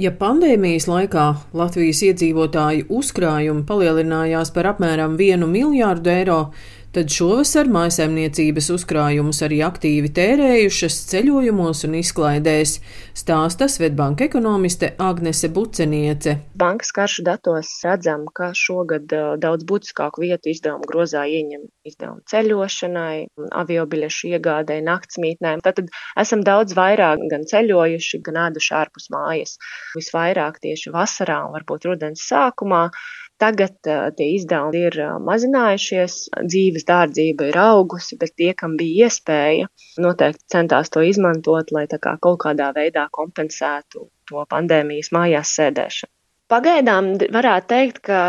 Ja pandēmijas laikā Latvijas iedzīvotāju uzkrājumi palielinājās par apmēram 1 miljārdu eiro, tad šovasar mājsaimniecības uzkrājumus arī aktīvi tērējušas ceļojumos un izklaidēs, stāsta Svetbanka ekonomiste Agnese Buceniece. Bankas karšu datos redzam, ka šogad daudz būtiskāku vietu izdevumu grozā ieņem izdevumu ceļošanai, aviobiļešu iegādēji, naktsmītnēm. Tātad esam daudz vairāk gan ceļojuši, gan ēduši ārpus mājas. Visvairāk tieši vasarā un varbūt rudens sākumā Tagad uh, tie izdevumi ir uh, mazinājušies, dzīves dārdzība ir augusi, bet tie, kam bija iespēja, noteikti centās to izmantot, lai kā kaut kādā veidā kompensētu to pandēmijas mājās sēdēšanu. Pagaidām varētu teikt, ka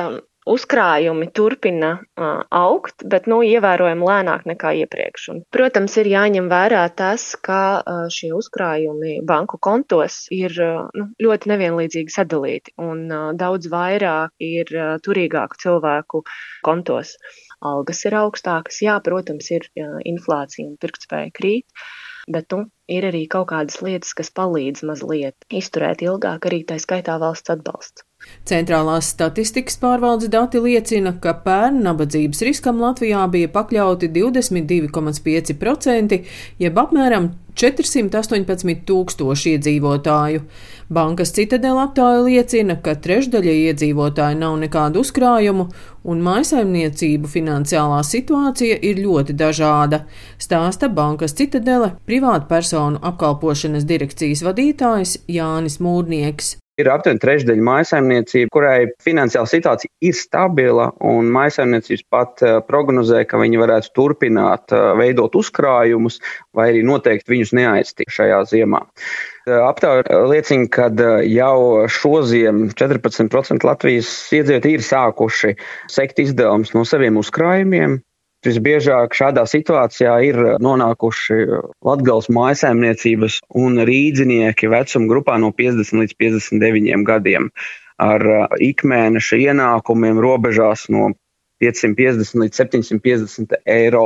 uzkrājumi turpina uh, augt, bet nu, ievērojami lēnāk nekā iepriekš. Un, protams, ir jāņem vērā tas, ka uh, šie uzkrājumi banku kontos ir uh, nu, ļoti nevienlīdzīgi sadalīti, un uh, daudz vairāk ir uh, turīgāku cilvēku kontos. Algas ir augstākas, jā, protams, ir uh, inflācija un pirktspēja krīt, bet nu, ir arī kaut kādas lietas, kas palīdz mazliet izturēt ilgāk, arī tā skaitā valsts atbalsts. Centrālās statistikas pārvaldes dati liecina, ka pērn nabadzības riskam Latvijā bija pakļauti 22,5%, jeb apmēram 418 tūkstoši iedzīvotāju. Bankas citadela aptāja liecina, ka trešdaļa iedzīvotāji nav nekādu uzkrājumu, un mājasaimniecību finansiālā situācija ir ļoti dažāda, stāsta Bankas citadele privātpersonu apkalpošanas direkcijas vadītājs Jānis Mūrnieks. Ir aptuveni trešdaļa maisaimniecība, kurai finansiāla situācija ir stabila, un maisaimniecības pat uh, prognozē, ka viņi varētu turpināt uh, veidot uzkrājumus, vai arī noteikti viņus neaiztikt šajā ziemā. Uh, aptāja liecina, ka jau šoziem 14% Latvijas iedzīvotāji ir sākuši sekt izdevumus no saviem uzkrājumiem, Visbiežāk šādā situācijā ir nonākuši Latvijas mājsaimniecības un rīdzinieki vecuma grupā no 50 līdz 59 gadiem. Ar ikmēneša ienākumiem robežās no 550 līdz 750 eiro.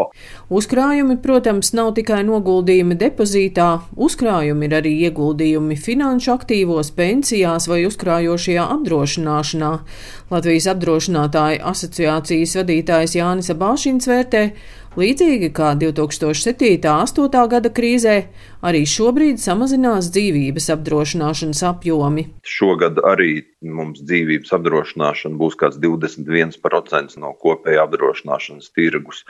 Uzkrājumi, protams, nav tikai noguldījumi depozītā, uzkrājumi ir arī ieguldījumi finanšu aktīvos, pensijās vai uzkrājošajā apdrošināšanā. Latvijas apdrošinātāju asociācijas vadītājs Jānis Abāšins vērtē, Līdzīgi kā 2007.-2008. gada krīzē, arī šobrīd samazinās dzīvības apdrošināšanas apjomi. Šogad arī mums dzīvības apdrošināšana būs kāds 21% no kopējā apdrošināšanas tirgus.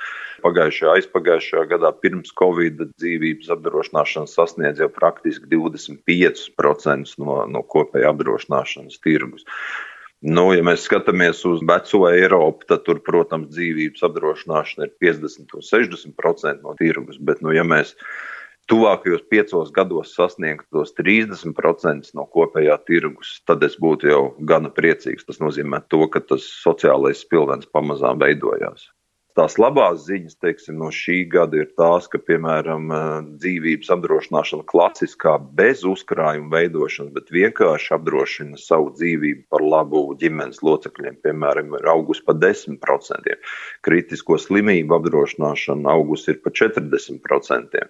Pagājušajā, aizpagājušajā gadā pirms Covid dzīvības apdrošināšana sasniedz jau praktiski 25% no, no kopējā apdrošināšanas tirgus. Nu, ja mēs skatāmies uz veco Eiropu, tad tur, protams, dzīvības apdrošināšana ir 50 un 60% no tirgus. Bet, nu, ja mēs tuvākajos piecos gados sasniegtu tos 30% no kopējā tirgus, tad es būtu jau gana priecīgs. Tas nozīmē, to, ka tas sociālais spilvens pamazām veidojās. Tās labās ziņas teiksim, no šī gada ir tās, ka, piemēram, dzīvības apdrošināšana klasiskā bez uzkrājuma veidošanas, bet vienkārši apdrošina savu dzīvību par labu ģimenes locekļiem, piemēram, ir augus par 10%. Kritisko slimību apdrošināšana augus ir par 40%.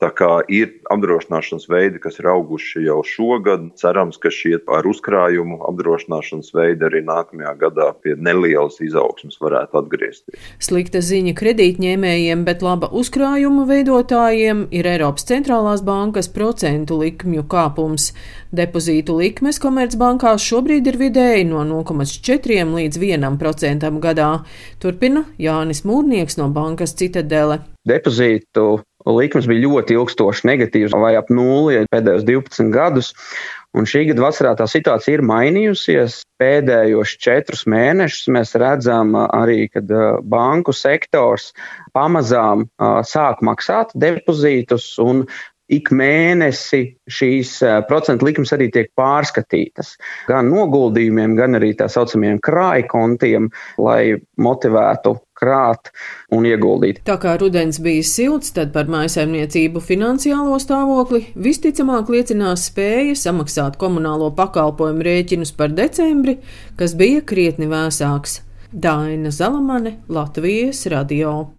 Tā kā ir apdrošināšanas veidi, kas ir auguši jau šogad, cerams, ka šie ar uzkrājumu apdrošināšanas veidi arī nākamajā gadā pie nelielas izaugsmas varētu atgriezties. Slik slikta ziņa kredītņēmējiem, bet laba uzkrājuma veidotājiem ir Eiropas centrālās bankas procentu likmju kāpums. Depozītu likmes komercbankās šobrīd ir vidēji no 0,4 līdz 1% gadā. Turpina Jānis Mūrnieks no bankas Citadele. Depozītu likmes bija ļoti ilgstoši negatīvas, vai ap nulli pēdējos 12 gadus. Un šī gada vasarā tā situācija ir mainījusies. Pēdējos četrus mēnešus mēs redzam arī, kad banku sektors pamazām sāk maksāt depozītus un ik mēnesi šīs procentu likmes arī tiek pārskatītas. Gan noguldījumiem, gan arī tā saucamajiem krājkontiem, lai motivētu krāt un ieguldīt. Tā kā rudens bija silts, tad par mājsaimniecību finansiālo stāvokli visticamāk liecinās spēja samaksāt komunālo pakalpojumu rēķinus par decembri, kas bija krietni vēsāks. Daina Zalamane, Latvijas radio.